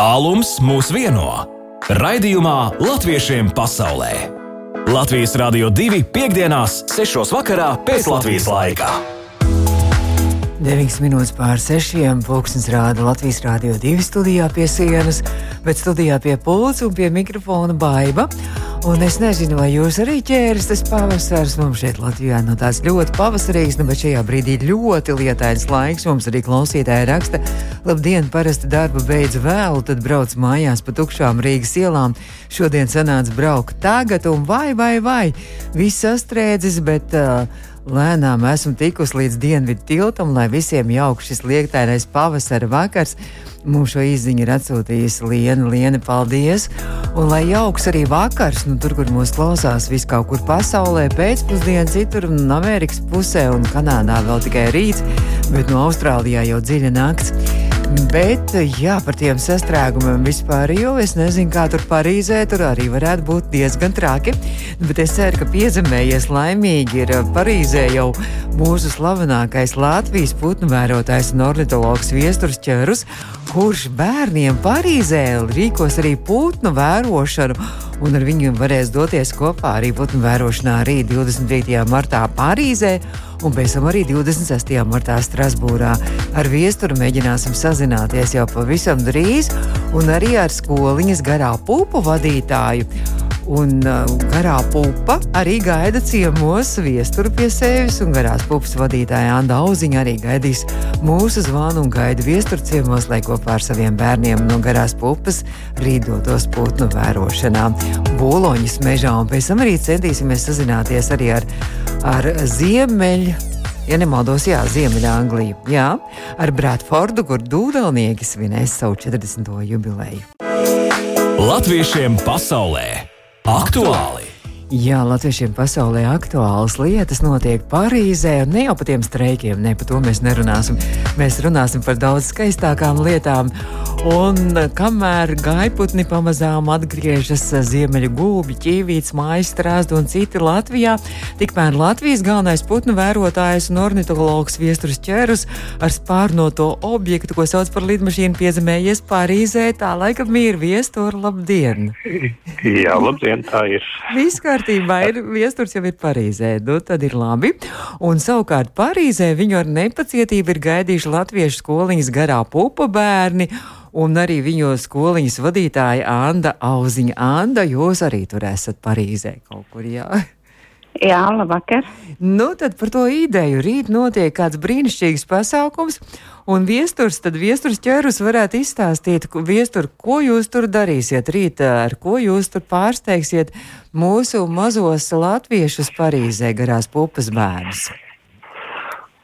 Tālums mūs vieno. Raidījumā Latviešiem pasaulē. Latvijas Rādio 2.5.6. pēc Latvijas laika. 9 minūtes pār 6. Pūkstens rāda Latvijas Rādio 2 studijā pie sienas, bet studijā pie pulca un pie mikrofona baiva. Un es nezinu, vai jūs arī ķēries tas pavasars. Mums šeit Latvijā no tās ļoti pavasarīgs, nu, bet šajā brīdī ļoti lietains laiks. Mums arī klausītāji raksta, labdien, parasti darbu beidz vēlu, tad brauc mājās pa tukšām Rīgas ielām. Šodien sanāca braukt tagad, un vai, vai, vai, viss sastrēdzis, bet. Uh, Lēnām esmu tikusi līdz dienvidu tiltam, lai visiem jauks šis liektainais pavasara vakars. Mums šo izziņu ir atsūtījusi Liena. Liena, paldies! Un lai jauks arī vakars, nu, tur, kur mūs klausās, vis kaut kur pasaulē, pēcpusdienā, citur, un Amerikas pusē, un Kanādā vēl tikai rīts, bet no Austrālijā jau dziļa nakts. Bet, jā, par tiem sastrēgumiem vispār, jo es nezinu, kā tur Parīzē, tur arī varētu būt diezgan traki. Bet es ceru, ka piezemējies laimīgi ir Parīzē jau mūsu slavenākais Latvijas putnu vērotājs un ornitologs Viesturs Čerus, kurš bērniem Parīzē rīkos arī putnu vērošanu un ar viņu varēs doties kopā arī putnu vērošanā arī 29. martā Parīzē un pēc tam arī 26. martā Strasbūrā. Ar viesturu mēģināsim sazināties jau pavisam drīz, un arī ar skoliņas garā pupu vadītāju. Un uh, garā pupa arī gaida ciemos viesturu pie sevis, un garās pupas vadītāja Anna Auziņa arī gaidīs mūsu zvanu un gaida viesturu ciemos, lai kopā ar saviem bērniem no garās pupas rīdotos putnu vērošanā Boloņas mežā, un pēc tam arī centīsimies sazināties arī ar, ar ziemeļu ja nemaldos, jā, Ziemeļangliju. Jā, ar Bradfordu, kur dūdelnieki svinēs savu 40. jubileju. Latviešiem pasaulē! Aktuāli! Jā, latviešiem pasaulē aktuālas lietas notiek Parīzē, un ne jau par tiem streikiem, ne par to mēs nerunāsim. Mēs runāsim par daudz skaistākām lietām. Un kamēr gaiputni pamazām atgriežas ziemeļu gūbi, ķīvīts, mājas strāzdu un citi Latvijā, tikmēr Latvijas galvenais putnu vērotājs un ornitologs Viesturs Čērus ar spārnoto objektu, ko sauc par lidmašīnu, piezemējies Parīzē. Tā laikam ir viestura labdien! Jā, labdien, tā ir! Viss kārtībā ir viesturs jau ir Parīzē, nu tad ir labi. Un savukārt Parīzē viņu ar nepacietību ir gaidījuši latviešu skoliņas garā pupa bērni un arī viņu skoliņas vadītāja Anna Auziņa. Anna, jūs arī tur esat Parīzē kaut kur, jā? Jā, labvakar. Nu, tad par to ideju. Rīt notiek kāds brīnišķīgs pasākums, un viesturs, tad viesturs ķērus varētu izstāstīt, viestur, ko jūs tur darīsiet rīt, ar ko jūs tur pārsteigsiet mūsu mazos latviešus Parīzē garās pupas bērnus.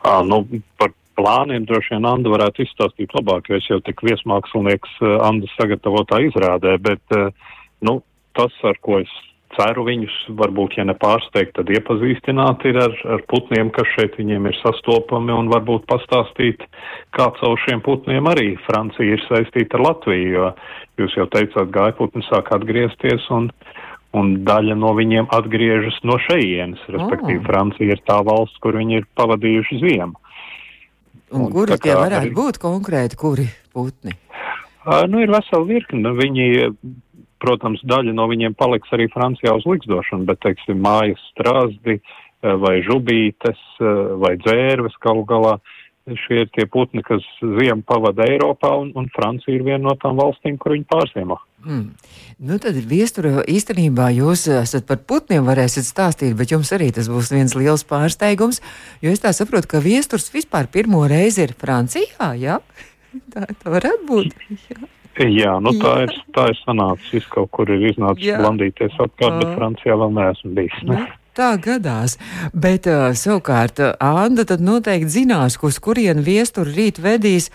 À, nu, par plāniem droši vien Anda varētu izstāstīt labāk, jo es jau tik viesmākslinieks Anda sagatavotā izrādē, bet, nu, tas, ar ko es ceru viņus, varbūt, ja nepārsteigt, tad iepazīstināt ir ar, ar putniem, kas šeit viņiem ir sastopami un varbūt pastāstīt, kā caur šiem putniem arī Francija ir saistīta ar Latviju, jo jūs jau teicāt, gaiputni sāk atgriezties un, un daļa no viņiem atgriežas no šejienes, respektīvi oh. Francija ir tā valsts, kur viņi ir pavadījuši ziemu. Un, un kuri tie varētu arī, būt konkrēti, kuri putni? Uh, nu, ir vesela virkne. Viņi Protams, daļa no viņiem paliks arī Francijā uz likstošanu, bet, teiksim, mājas strāzdi eh, vai žubītes eh, vai dzērves galu galā. Šie ir tie putni, kas ziemu pavada Eiropā, un, un Francija ir viena no tām valstīm, kur viņi pārsiemo. Mm. Nu, tad viestura īstenībā jūs esat par putniem varēsiet stāstīt, bet jums arī tas būs viens liels pārsteigums, jo es tā saprotu, ka viesturs vispār pirmo reizi ir Francijā, jā? Tā, tā varētu būt. Jā. Jā, nu tā ir, tā ir sanācis, kaut kur ir iznācis Jā. blandīties apkārt, bet Francijā vēl neesmu bijis. Ne? Nu, tā gadās, bet uh, savukārt Anda tad noteikti zinās, uz kurien viesturi rīt vedīs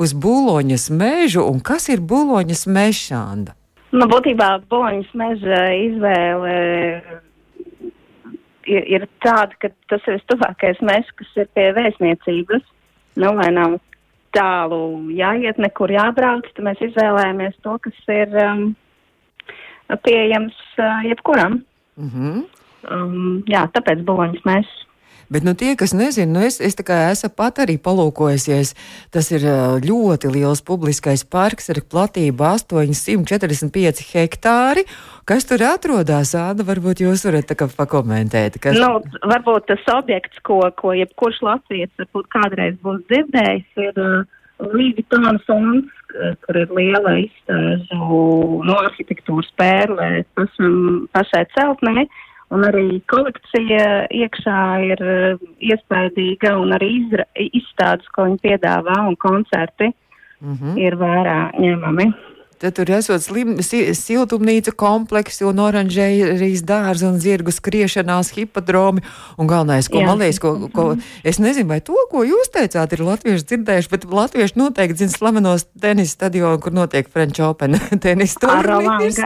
uz Buloņas mežu, un kas ir Buloņas mežs, Anda? Nu, būtībā Buloņas meža izvēle ir, ir tāda, ka tas ir vistuvākais mežs, kas ir pie vēstniecības. Nu, lai nav tālu jāiet, nekur jābrauc, tad mēs izvēlējāmies to, kas ir um, pieejams uh, jebkuram. Mm -hmm. um, jā, tāpēc buloņas mēs. Bet nu, tie, kas nezina, nu, es, es esmu pat arī palūkojusies, tas ir ļoti liels publiskais parks ar platību 845 hektāri. Kas tur atrodas, Āda? Varbūt jūs varat tā kā pakomentēt. Kas... Nu, varbūt tas objekts, ko, ko jebkurš varbūt kādreiz būs dzirdējis, ir uh, Līvitona fonds, kur ir liela izstāžu no arhitektūras pērlē pašam, pašai celtnei. Uh, Un arī kolekcija iekšā ir uh, iespaidīga un arī izra, izstādes, ko viņi piedāvā un koncerti mm -hmm. ir vērā ņemami. Tad tur esot slim, siltumnīca kompleksi un oranžērijas dārzi un zirgu skriešanās hipodromi. Un galvenais, ko Jā. man liekas, ko, ko es nezinu, vai to, ko jūs teicāt, ir latvieši dzirdējuši, bet latvieši noteikti zina slavenos tenisa stadionu, kur notiek French Open tenisa turnīrs.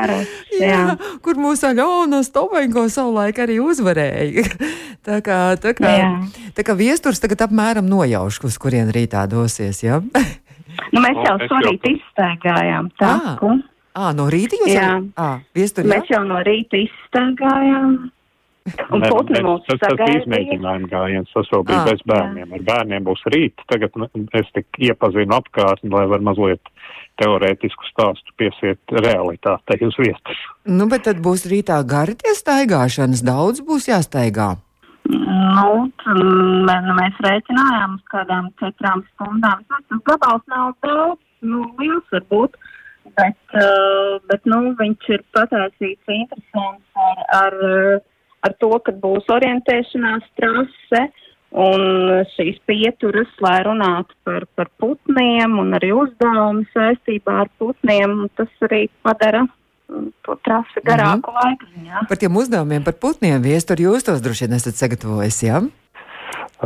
Jā, kur mūsu Aļona Stovenko savulaik arī uzvarēja. tā kā, tā kā, Jā. tā kā viesturs tagad apmēram nojauš, uz kurien rītā dosies? Ja? Nu, mēs jau šorīt izstaigājām taku. À, no rīta jūs jā. À, viestur, jā? Mēs jau no rīta izstaigājām. Un ne, ne, tas tas izmēģinājuma gājiens, tas vēl bija à, bez bērniem. Jā. Ar bērniem būs rīt, tagad es tik iepazinu apkārtni, lai var mazliet teorētisku stāstu piesiet realitātei uz vietas. Nu, bet tad būs rītā gari tie staigāšanas, daudz būs jāstaigā. Nu, nu, mēs rēķinājām uz kādām četrām stundām. Tas gabals nav daudz, nu, liels varbūt, bet, uh, bet nu, viņš ir pataisīts interesants ar, ar, ar to, ka būs orientēšanās trase un šīs pieturas, lai runātu par, par putniem un arī uzdevumu saistībā ar putniem, tas arī padara to trasi garāku mm -hmm. laiku ziņā. Par tiem uzdevumiem par putniem viestur jūs tos droši vien esat sagatavojis, jā?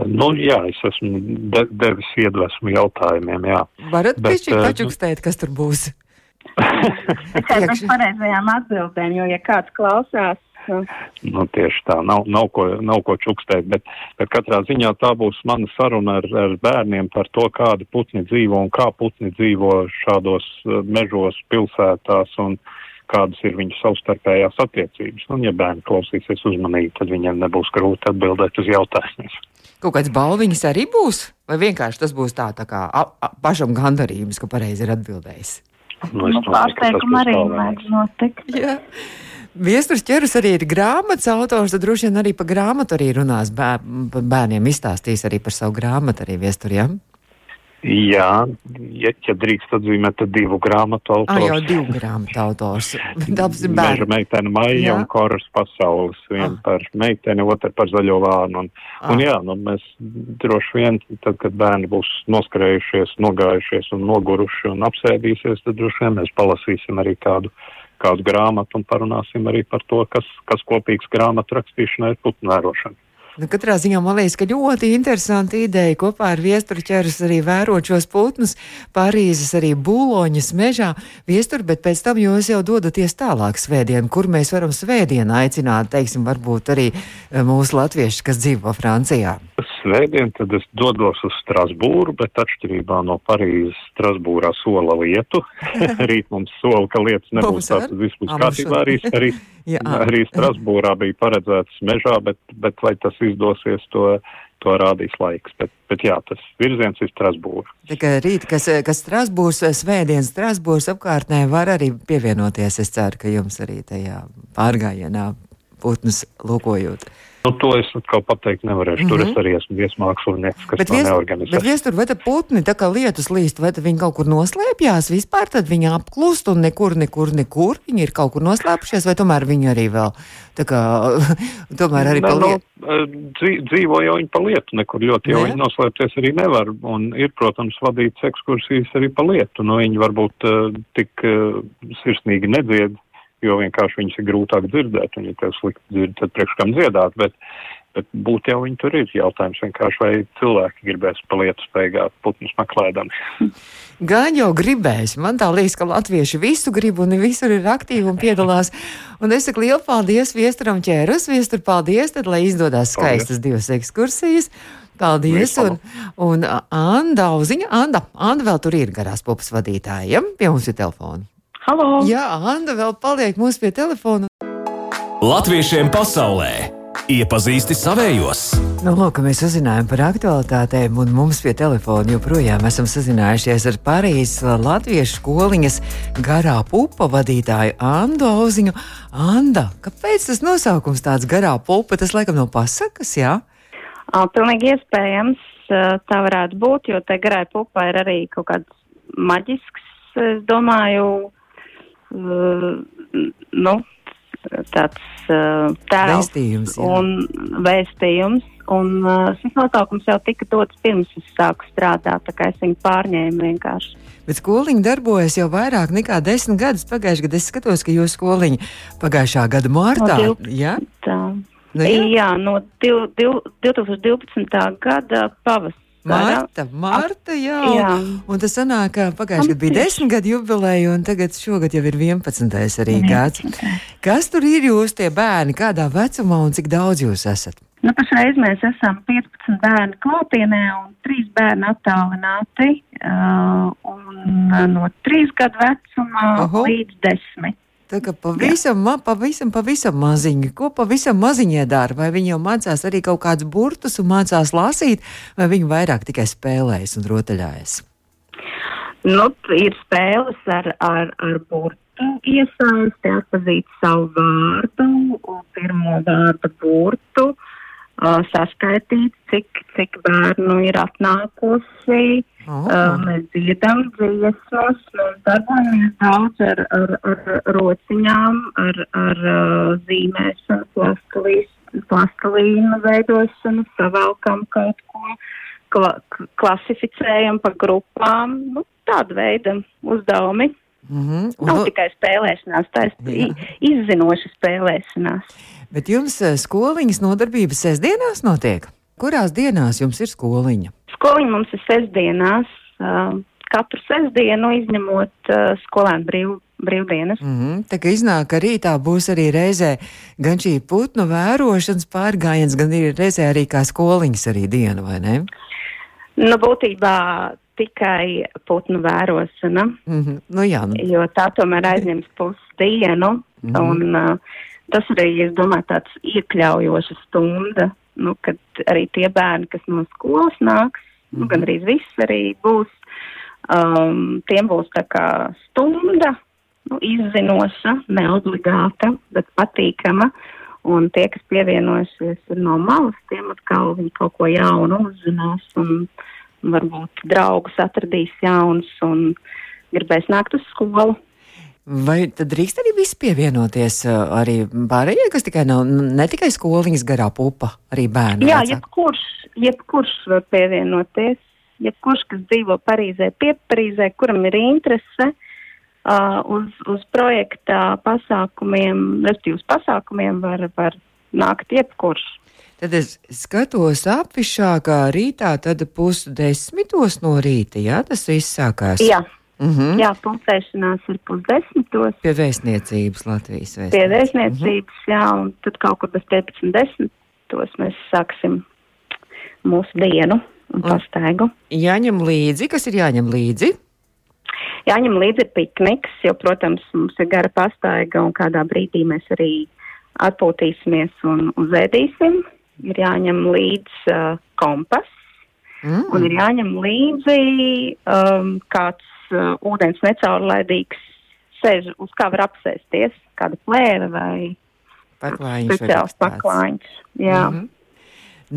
Nu, jā, es esmu de devis iedvesmu jautājumiem, jā. Varat pišķi uh, pačukstēt, kas tur būs? Pēc pareizajām atbildēm, jo, ja kāds klausās, Nu, tieši tā, nav, nav, ko, nav ko čukstēt, bet, bet katrā ziņā tā būs mana saruna ar, ar bērniem par to, kādi putni dzīvo un kā putni dzīvo šādos mežos, pilsētās un kādas ir viņu savstarpējās attiecības. Un, ja bērni klausīsies uzmanīgi, tad viņiem nebūs grūti atbildēt uz jautājumiem. Kaut kāds balviņas arī būs, vai vienkārši tas būs tā, tā kā a, a, pašam gandarījums, ka pareizi ir atbildējis? Nu, es domāju, ka tas notikt. Jā. Viestures ķerus arī ir grāmatas autors, tad droši vien arī par grāmatu arī runās bēr, bērniem, izstāstīs arī par savu grāmatu arī viesturiem. Ja? Jā, ja, ja drīkst atzīmēt, tad divu grāmatu autors. Ah, jau divu grāmatu autors. Dabas ir bērni. Meža meitene Maija jā. un Koras pasaules. Viena ah. par meiteni, otra par zaļo vārnu. Un, ah. un jā, nu, mēs droši vien, tad, kad bērni būs noskrējušies, nogājušies un noguruši un apsēdīsies, tad droši vien mēs palasīsim arī kādu, kādu grāmatu un parunāsim arī par to, kas, kas kopīgs grāmatu rakstīšanai ir putnu vērošana. Nu, katrā ziņā man liekas, ka ļoti interesanta ideja kopā ar viesturu ķerus arī vērot šos putnus Parīzes arī būloņas mežā viesturu, bet pēc tam jūs jau dodaties tālāk svētdien, kur mēs varam svētdien aicināt, teiksim, varbūt arī eh, mūsu latviešus, kas dzīvo Francijā. Svētdien tad es dodos uz Strasbūru, bet atšķirībā no Parīzes Strasbūrā sola lietu. Rīt mums sola, ka lietas nebūs tādas vispār kārtībā. Arī, arī Jā. Arī Strasbūrā bija paredzēts mežā, bet, bet vai tas izdosies, to, to rādīs laiks. Bet, bet jā, tas virziens ir Strasbūra. Tikai rīt, kas, kas Strasbūrs, svētdienas Strasbūrs apkārtnē var arī pievienoties. Es ceru, ka jums arī tajā pārgājienā putnus lūkojot. Nu, to es atkal pateikt nevarēšu. Mm -hmm. Tur es mhm. arī esmu viesmākslinieks, kas bet to vies, neorganizē. Bet viestur, vai tad putni, tā kā lietus līst, vai tad viņi kaut kur noslēpjās vispār, tad viņi apklust un nekur, nekur, nekur. Viņi ir kaut kur noslēpušies, vai tomēr viņi arī vēl, tā kā, tomēr arī pa lietu? Nu, dzīvo jau viņi pa lietu, nekur ļoti jau ne? viņi noslēpties arī nevar. Un ir, protams, vadīts ekskursijas arī pa lietu. Nu, viņi varbūt uh, tik uh, sirsnīgi nedzied jo vienkārši viņas ir grūtāk dzirdēt, un ja tev slikti dzird, tad priekš kam dziedāt, bet, bet būt jau viņi tur ir. Jautājums vienkārši, vai cilvēki gribēs palietu staigāt putnus meklēdami. Gan jau gribēs. Man tā liekas, ka latvieši visu grib un visur ir aktīvi un piedalās. Un es saku lielu paldies viesturam ķērus, viestur paldies, tad lai izdodas skaistas paldies. divas ekskursijas. Paldies! Un, un Anda, Uziņa, Anda, Anda vēl tur ir garās popas vadītājiem. Pie mums ir telefona. Halo! Jā, Anna vēl paliek mums pie telefona. Latviešiem pasaulē Iepazīsti savējos! Nu, lūk, mēs uzzinājām par aktualitātēm, un mums pie telefona joprojām esam sazinājušies ar Parīzes Latviešu skoliņas garā pupa vadītāju Andu Auziņu. Anda, kāpēc tas nosaukums tāds garā pupa? Tas laikam nav pasakas, jā? Pilnīgi iespējams, tā varētu būt, jo te garai pupa ir arī kaut kāds maģisks, es domāju, nu, tāds tēls Vēstījums, jā. un vēstījums. Un šis nosaukums jau tika dots pirms es sāku strādāt, tā kā es viņu pārņēmu vienkārši. Bet skoliņa darbojas jau vairāk nekā desmit gadus. Pagājušajā gadā es skatos, ka jūsu skoliņa pagājušā gada martā. No jā, Tā. Nu, jā. jā. no div, div, 2012. gada pavasara. Marta, Marta, jā. Jā. Un tas sanāk, ka pagājušajā gadā bija desmit gadu jubileja, un tagad šogad jau ir 11. arī gads. Kas tur ir jūs tie bērni, kādā vecumā un cik daudz jūs esat? Nu, pašreiz mēs esam 15 bērni klātienē un 3 bērni attālināti. Uh, un no 3 gadu vecuma Oho. līdz 10. Tā kā pavisam, ma, pavisam, pavisam maziņi. Ko pavisam maziņie dara? Vai viņi jau mācās arī kaut kādus burtus un mācās lasīt, vai viņi vairāk tikai spēlējas un rotaļājas? Nu, ir spēles ar, ar, ar burtu iesaisti, atpazīt savu vārdu, un pirmo vārdu burtu, uh, saskaitīt, cik, cik bērnu ir atnākusi. Oh. Uh, mēs dziedam dziesmas, mēs darbojamies daudz ar, ar, ar rociņām, ar, ar uh, zīmēšanu, plastilīs- plastilīnu veidošanu, savalkam kaut ko, kla klasificējam pa grupām. Nu, tāda veida uzdevumi. Mm -hmm. Nav tikai spēlēšanās, tā ir izzinoša spēlēšanās. Bet jums eh, skoliņas nodarbības sestdienās notiek? Kurās dienās jums ir skoliņa? Skoliņa mums ir sestdienās, uh, katru sestdienu izņemot uh, skolēnu brīv, brīvdienas. Mm -hmm. Tā kā iznāk, ka rītā būs arī reizē gan šī putnu vērošanas pārgājiens, gan arī reizē arī kā skoliņas arī diena, vai ne? Nu, būtībā tikai putnu vērošana, Mm -hmm. Nu jā, nu, jo tā tomēr aizņems pusdienu. Mhm. Un, uh, tas arī, es domāju, tāds iekļaujoša stunda, nu, kad arī tie bērni, kas no skolas nāks, nu, gan arī viss arī būs, um, tiem būs tā kā stunda, nu, izzinoša, neobligāta, bet patīkama. Un tie, kas pievienosies no malas, tiem atkal viņi kaut ko jaunu uzzinās un varbūt draugus atradīs jaunus un gribēs nākt uz skolu. vai tad drīkst arī viss pievienoties eh, arī pārējie, kas tikai nav ne tikai skoliņas garā pupa, arī bērni? Jā, vecāki? jebkurš, jebkurš var pievienoties. Jebkurš, kas dzīvo Parīzē, pie Parīzē, kuram ir interese uh, uz, uz projekta pasākumiem, respektīvi uz pasākumiem, var, var nākt jebkurš. Tad es skatos apvišā, kā rītā, tad pusdesmitos no rīta, jā, tas viss sākās. Jā, Mm -hmm. jā pulcēšanās ir pusdesmitos. Pie vēstniecības Latvijas vēstniecības. Pie vēstniecības, jā, un tad kaut kur bez 15.10. mēs sāksim mūsu dienu un pastaigu. Jāņem līdzi, kas ir jāņem līdzi. Jāņem līdzi pikniks, jo, protams, mums ir gara pastaiga un kādā brīdī mēs arī atpūtīsimies un uzēdīsim. Ir jāņem līdzi uh, kompas Mm. un ir jāņem līdzi um, kāds uh, ūdens necaurlaidīgs sēž, uz kā var apsēsties, kāda plēve vai Paklājiņš speciāls paklājiņš. Jā. Mhm.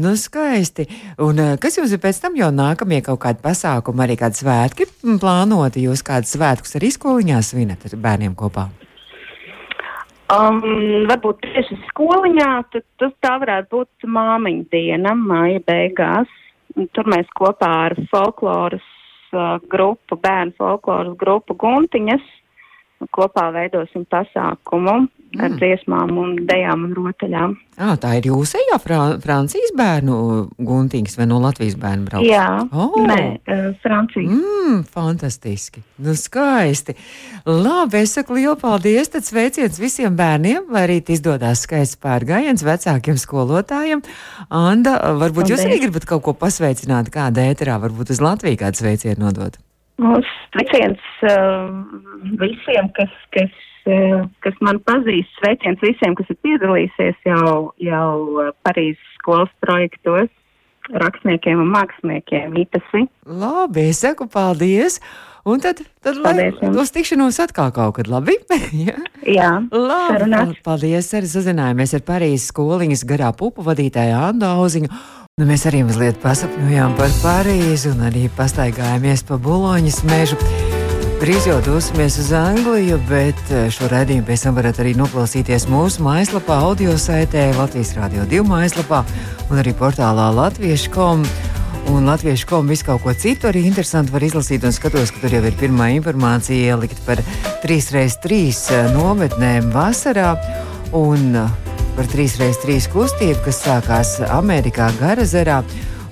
Nu, skaisti. Un eh, kas jums ir pēc tam jau nākamie kaut kādi pasākumi, arī kādi svētki mm, plānoti? Jūs kādus svētkus arī skoliņā svinat ar bērniem kopā? Um, varbūt tieši skoliņā, tad, tad tā varētu būt māmiņa diena, māja beigās. Tur mēs kopā ar folkloras uh, grupu, bērnu folkloras grupu Guntiņas, kopā veidosim pasākumu ar Mm. dziesmām un dejām un rotaļām. À, tā ir jūsējā Fran Francijas bērnu guntīgs vai no Latvijas bērnu brauc? Jā, Oh. nē, uh, Francija. Mm, fantastiski. Nu, skaisti. Labi, es saku lielu paldies. Tad sveiciens visiem bērniem, lai arī izdodas skaists pārgājiens vecākiem skolotājiem. Anda, varbūt jūs arī Paldies. gribat kaut ko pasveicināt, kāda ēterā, varbūt uz Latviju kādu sveicienu nodot. Mums sveiciens uh, visiem, kas, kas eh, kas man pazīst. Sveiciens visiem, kas ir piedalīsies jau, jau Parīzes skolas projektos, rakstniekiem un māksliniekiem īpaši. Labi, es saku paldies! Un tad, tad lai, uz tikšanos atkal kaut kad labi. ja? Jā, labi. Sarunās. Paldies, arī sazinājāmies ar Parīzes skoliņas garā pupu vadītāju Andu Auziņu. Nu, mēs arī mazliet pasapņojām par Parīzi un arī pastaigājāmies pa Buloņas mežu. Drīz jau dosimies uz Angliju, bet eh, šo redzējumu pēc tam varat arī noklausīties mūsu mājaslapā, audio saitē, Latvijas Rādio 2 mājaslapā un arī portālā Latviešu.com. Un latviešu komu visu kaut ko citu arī interesanti var izlasīt. Un skatos, ka tur jau ir pirmā informācija ielikt par 3x3 eh, nometnēm vasarā. Un eh, par 3x3 kustību, kas sākās Amerikā Garazerā.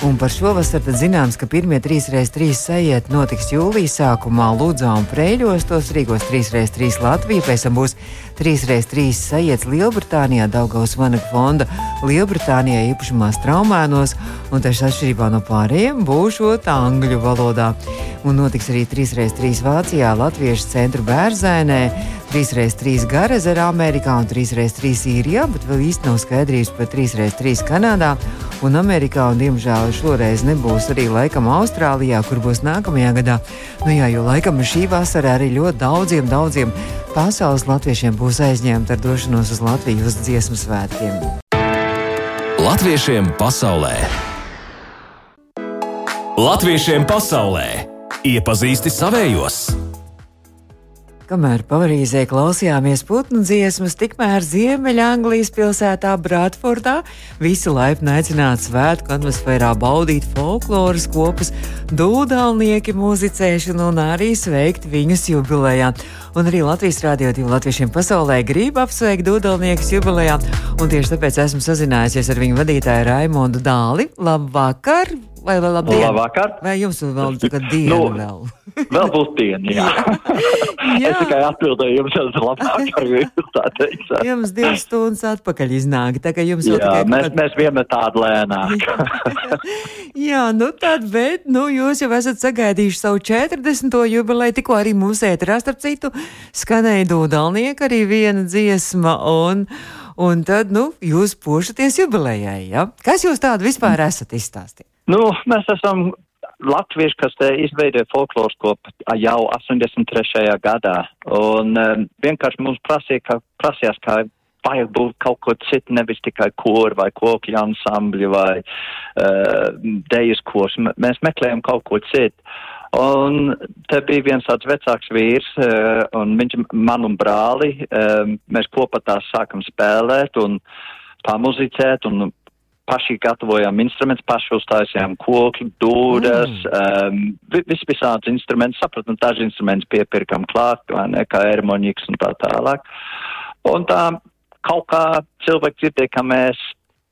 Un par šovasar tad zināms, ka pirmie 3x3 sajiet notiks jūlijā sākumā Lūdzā un Preļos. Tos rīkos 3x3 Latvija, pēc tam būs 3x3 sajiets Lielbritānijā, Daugaus Vanaga fonda Lielbritānijā īpašumā straumēnos, un taču atšķirībā no pārējiem būšot angļu valodā. Un notiks arī 3x3 Vācijā, Latviešu centru bērnzēnē, 3x3 Garezerā, Amerikā un 3x3 Īrijā, bet vēl īsti nav skaidrības par 3x3 Kanādā un Amerikā, un diemžēl šoreiz nebūs arī laikam Austrālijā, kur būs nākamajā gadā. Nu jā, jo laikam šī vasara arī ļoti daudziem, daudziem pasaules latviešiem būs aizņemta ar došanos uz Latviju uz dziesmu svētkiem. Latviešiem pasaulē! Latviešiem pasaulē! Iepazīsti savējos! Kamēr pavarīzē klausījāmies putnu dziesmas, tikmēr Ziemeļanglijas pilsētā Bratfordā visi laipni aicināti svētku atmosfērā baudīt folkloras kopas, dūdalnieki muzicēšanu un arī sveikt viņus jubilejā. Un arī Latvijas rādio divu latviešiem pasaulē grib apsveikt dūdalniekus jubilejā, un tieši tāpēc esmu sazinājusies ar viņu vadītāju Raimondu Dāli. Labvakar! Vai vēl labdien? Labvakar. Vai jums vēl tagad diena nu, vēl? vēl būs diena, jā. jā. es tikai atbildēju jums uz labvakar, jūs tā teikt. jums divas stundas atpakaļ iznāk, tā ka jums jā, vēl tikai... Mēs, mēs vienmēr tādu lēnāk. jā, nu tad, bet, nu, jūs jau esat sagaidījuši savu 40. jubileju, tikko arī mums ēterā, starp citu, skanēja dūdalnieka arī viena dziesma, un, un tad, nu, jūs pošaties jubilejai, ja? Kas jūs tādu vispār esat izstāstīt? Nu, mēs esam latvieši, kas izveidoja folkloras kopu jau 83. gadā. Un um, vienkārši mums prasīja, ka, prasījās, kā vajag būt kaut ko citu, nevis tikai kori vai koki ansambļi vai uh, dejas kors. M mēs meklējam kaut ko citu. Un te bija viens tāds vecāks vīrs, uh, un viņš man un brāli, uh, mēs kopā tā sākam spēlēt un pamuzicēt, un paši gatavojām instrumentus, paši uztaisījām koku, dūdas, mm. um, vis visāds instruments, sapratu, un daži instruments piepirkam klāt, ne, kā ermoņiks un tā tālāk. Un tā kaut kā cilvēki dzirdēja, ka mēs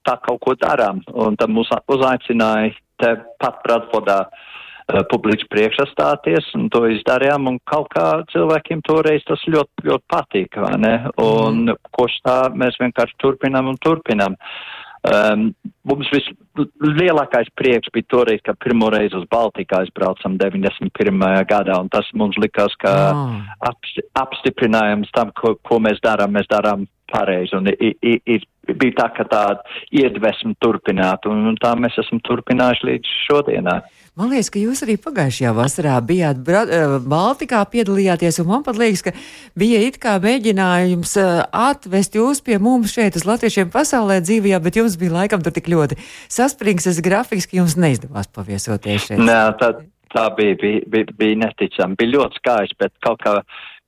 tā kaut ko darām, un tad mūs uzaicināja te pat Bradfordā uh, publiski priekšastāties, un to izdarījām, un kaut kā cilvēkiem toreiz tas ļoti, ļoti patīk, vai ne? Un mm. koš tā mēs vienkārši turpinām un turpinām. Uh, Um, mums vislielākais prieks bija toreiz, kad pirmo reizi uz Baltiku aizbraucam 91. gadā, un tas mums likās, ka oh. apsti, apstiprinājums tam, ko, ko mēs darām, mēs darām pareizi, un i, i, i, bija tā, ka tāda iedvesma turpināt, un, un tā mēs esam turpinājuši līdz šodienai. Man liekas, ka jūs arī pagājušajā vasarā bijāt Bra eh, Baltikā, piedalījāties, un man pat liekas, ka bija it kā mēģinājums eh, atvest jūs pie mums šeit uz latviešiem pasaulē dzīvajā, bet jums bija laikam tur tik ļoti saspringts grafiks, ka jums neizdevās paviesoties šeit. Nē, tā, tā bija, bija, bija, bija neticami. Bija ļoti skaisti, bet kaut kā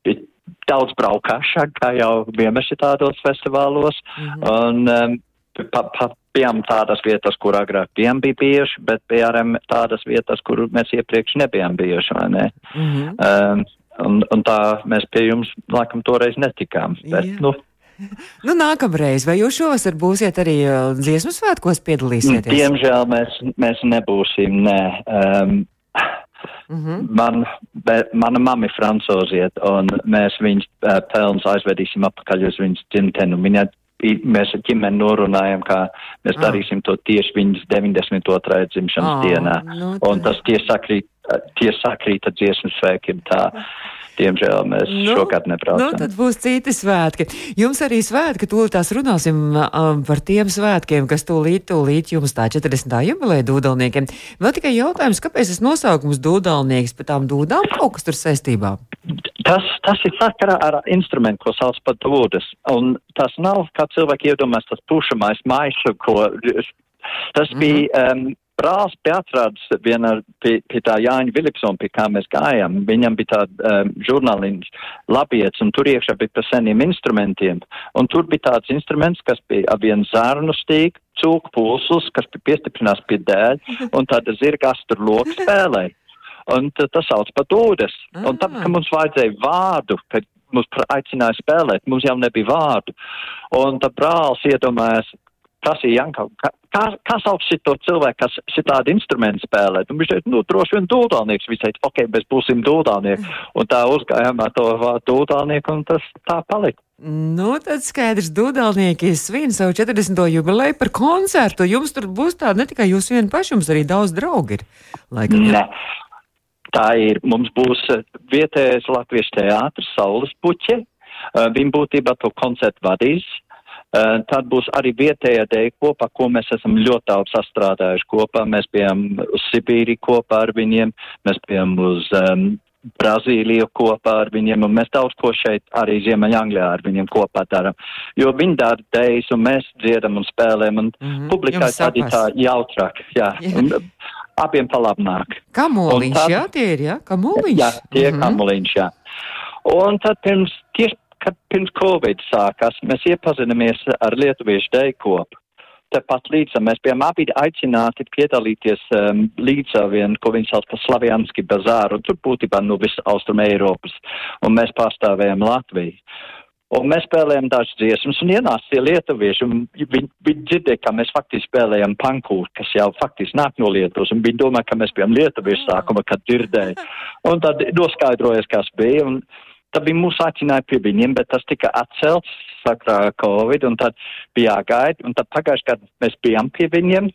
bija daudz braukāšana, kā jau vienmēr tādos festivālos. Mm -hmm. un, um, pa, pa, bijām tādas vietas, kur agrāk bijām bijuši, bet bijām tādas vietas, kur mēs iepriekš nebijām bijuši, ne? Mm -hmm. um, un, un tā mēs pie jums, laikam, toreiz netikām. Bet, Jā. nu, Nu, nākamreiz, vai jūs šovasar būsiet arī uh, dziesmu svētkos piedalīsieties? Diemžēl mēs, mēs nebūsim, nē. Um, Mm -hmm. Man, be, mana mamma ir francūziet, un mēs viņas uh, pelnus aizvedīsim atpakaļ uz viņas dzimteni. Viņa mēs ar ģimeni norunājam, ka mēs oh. darīsim to tieši viņas 92. dzimšanas oh, dienā. Nu, tā. Un tas tieši sakrīt, tieši sakrīt ar dziesmu svēkiem. Tā. Diemžēl mēs nu, šogad nebraucam. Nu, tad būs citi svētki. Jums arī svētki, tūlīt tās runāsim um, par tiem svētkiem, kas tūlīt, tūlīt jums tā 40. jubileja dūdalniekiem. Vēl tikai jautājums, kāpēc tas nosaukums dūdalnieks, pa tām dūdām kaut kas tur saistībā? Tas, tas ir sakarā ar instrumentu, ko sauc par dūdas. Un tas nav, kā cilvēki iedomājas, tas pušamais maisu, ko tas mm -hmm. bija um, brālis pie atrādes viena pie, pie tā Jāņa Vilipsona, pie kā mēs gājām. Viņam bija tāda um, žurnāliņš labiets, un tur iekšā bija pa seniem instrumentiem. Un tur bija tāds instruments, kas bija vien zārnu stīg, cūku pulsus, kas bija piestiprinās pie dēļ, un tāda zirgas tur loka spēlēja. Un tas sauc par dūdes. Un tāpēc, ka mums vajadzēja vārdu, kad mūs aicināja spēlēt, mums jau nebija vārdu. Un tad brālis iedomājās, prasīja Janka, kā, kā sauc šito cilvēku, kas šitādi instrumenti spēlē? Un viņš teica, nu, droši vien dūdānieks. Viņš teica, ok, mēs būsim dūdānieki. Un tā uzgājām ar to dūdānieku, un tas tā palika. Nu, tad skaidrs, Dudalnieki svin savu 40. jubileju par koncertu. Jums tur būs tāda ne tikai jūs vien paši, jums arī daudz draugi ir. Laikam, ne. Tā ir, mums būs vietējais latviešu teātris Saules puķe. Viņa būtībā to koncertu vadīs. Uh, tad būs arī vietējā dēļa kopā, ko mēs esam ļoti daudz sastrādājuši kopā. Mēs bijām uz Sibīriju kopā ar viņiem, mēs bijām uz um, Brazīliju kopā ar viņiem, un mēs daudz ko šeit arī Ziemeļanglijā ar viņiem kopā darām. Jo viņi dara dēļas, un mēs dziedam un spēlējam, un mm -hmm. publikai tad ir tā jautrāk. Jā. jā. Un, abiem palabnāk. Kamoliņš, tad, jā, tie ir, jā, kamoliņš. Jā, tie ir mm -hmm. kamoliņš, jā. Un tad pirms tieši kad pirms Covid sākās, mēs iepazinamies ar lietuviešu dejkopu. Tepat līdz mēs bijām abi aicināti piedalīties um, līdz vienu, ko viņi sauc par Slavianski bazāru, un tur būtībā nu, visas Austrum Eiropas, un mēs pārstāvējam Latviju. Un mēs spēlējām dažas dziesmas, un ienāca tie lietuvieši, un viņi, viņi dzirdēja, ka mēs faktiski spēlējam pankūru, kas jau faktiski nāk no Lietuvas, un viņi domāja, ka mēs bijām lietuvieši sākuma, kad dzirdēja. Un tad noskaidrojas, kas bija, un Tad bija mūsu aicināja pie viņiem, bet tas tika atcelts sakrā Covid, un tad bija jāgaida, un tad pagājuši gadu mēs bijām pie viņiem,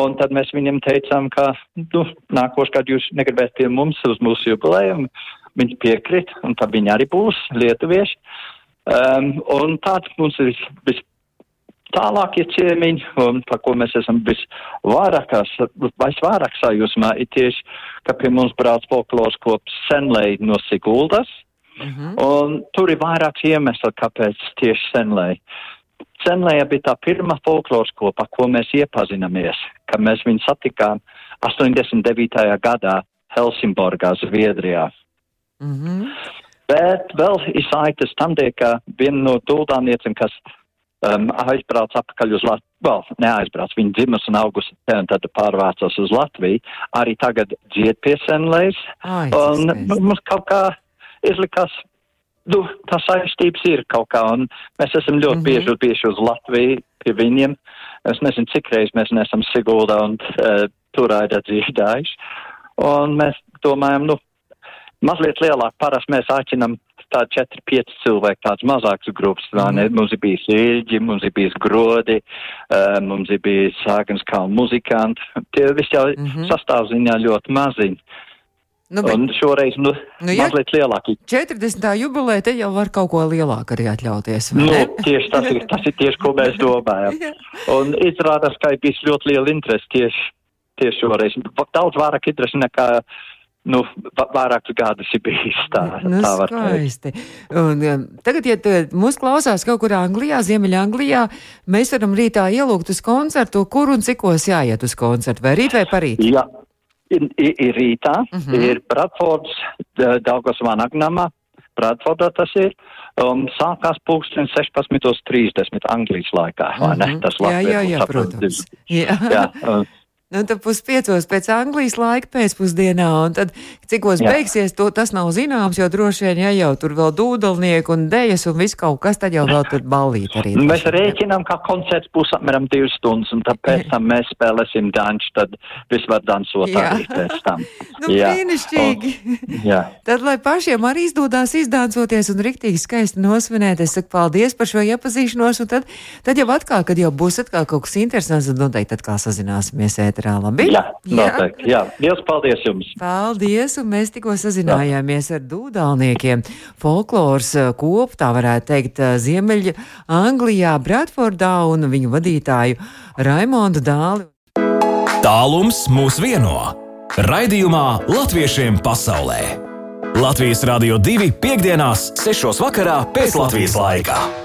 un tad mēs viņiem teicām, ka, nu, nākošu gadu jūs negribētu pie mums uz mūsu jubilējumu, viņi piekrit, un tad viņi arī būs lietuvieši. Um, un tāds mums ir vis tālākie ciemiņi, un par ko mēs esam visvairākās, visvairāk sajūsmā, ir tieši, ka pie mums brauc folkloras kops Senlei no Siguldas, Mm -hmm. Un tur ir vairāks iemesli, kāpēc tieši Senlē. Senlēja bija tā pirmā folkloras kopa, ko mēs iepazinamies, kad mēs viņu satikām 89. gadā Helsingborgā, Zviedrijā. Mm -hmm. Bet vēl ir saites tam ka viena no tūdāniecēm, kas um, aizbrauc atpakaļ uz Latviju, vēl neaizbrauc, viņa dzimus un augus, un tad pārvācās uz Latviju, arī tagad dzied pie Senlējas. Un mums kaut kā izlikās, nu, tā saistības ir kaut kā, un mēs esam ļoti mm -hmm. bieži, bieži uz Latviju pie viņiem. Es nezinu, cik reiz mēs nesam Siguldā un uh, Turāida dzīvdājuši. Un mēs domājam, nu, mazliet lielāk parasti mēs aicinam tādi 4-5 cilvēki, tāds mazāks grupas. Mm. Mums ir bijis īļģi, mums ir bijis grodi, uh, mums ir bijis sākums kā muzikanti. Tie visi jau mm -hmm. sastāvziņā ļoti maziņi. Nu, bet, un šoreiz nu, nu, ja mazliet lielāki. 40. jubilē te jau var kaut ko lielāku arī atļauties. Nu, tieši tas ir, tas ir tieši, ko mēs domājam. un izrādās, ka ir bijis ļoti liela interese tieši, tieši šoreiz. Daudz vairāk interesi nekā nu, vairākus gadus ir bijis tā. Nu, tā var skaisti. Un, um, tagad, ja mūs klausās kaut kur Anglijā, Ziemeļa Anglijā, mēs varam rītā ielūgt uz koncertu, kur un cikos jāiet uz koncertu, vai rīt vai parīt? Jā ir, ir, ir rītā, mm -hmm. ir Bradfords, Daugos Vanagnamā, Bradfordā tas ir, um, sākās pulksten 16.30 Anglijas laikā, mm -hmm. vai ne? Mhm. Tas jā, jā, jā, protams. Jā. jā, um, Nu, tad puspiecos pēc Anglijas laika pēcpusdienā, un tad cikos Jā. beigsies, to tas nav zināms, jo droši vien, ja jau tur vēl dūdelnieki un dejas un viss kaut kas, tad jau vēl tur ballīt arī. Mēs rēķinām, ka koncerts būs apmēram divas stundas, un tad pēc tam mēs spēlēsim danču, tad viss var dansot jā. arī pēc tam. nu, jā. brīnišķīgi. Un, jā. tad, lai pašiem arī izdodās izdancoties un riktīgi skaisti nosvinēt, es saku paldies par šo iepazīšanos, un tad, tad jau atkal, kad jau būs atkal kaut kas interesants, tad noteikti atkal sazināsimies ētrā teātrā. Labi? Jā, noteikti. Jā, liels paldies jums! Paldies, un mēs tikko sazinājāmies ar dūdalniekiem. Folklors eh, kopu, tā varētu teikt, eh, Ziemeļa Anglijā, Bradfordā un viņu vadītāju Raimondu Dāli. Tālums mūs vieno. Raidījumā Latviešiem pasaulē. Latvijas Rādio 2 piekdienās, 6. vakarā pēc Latvijas laika.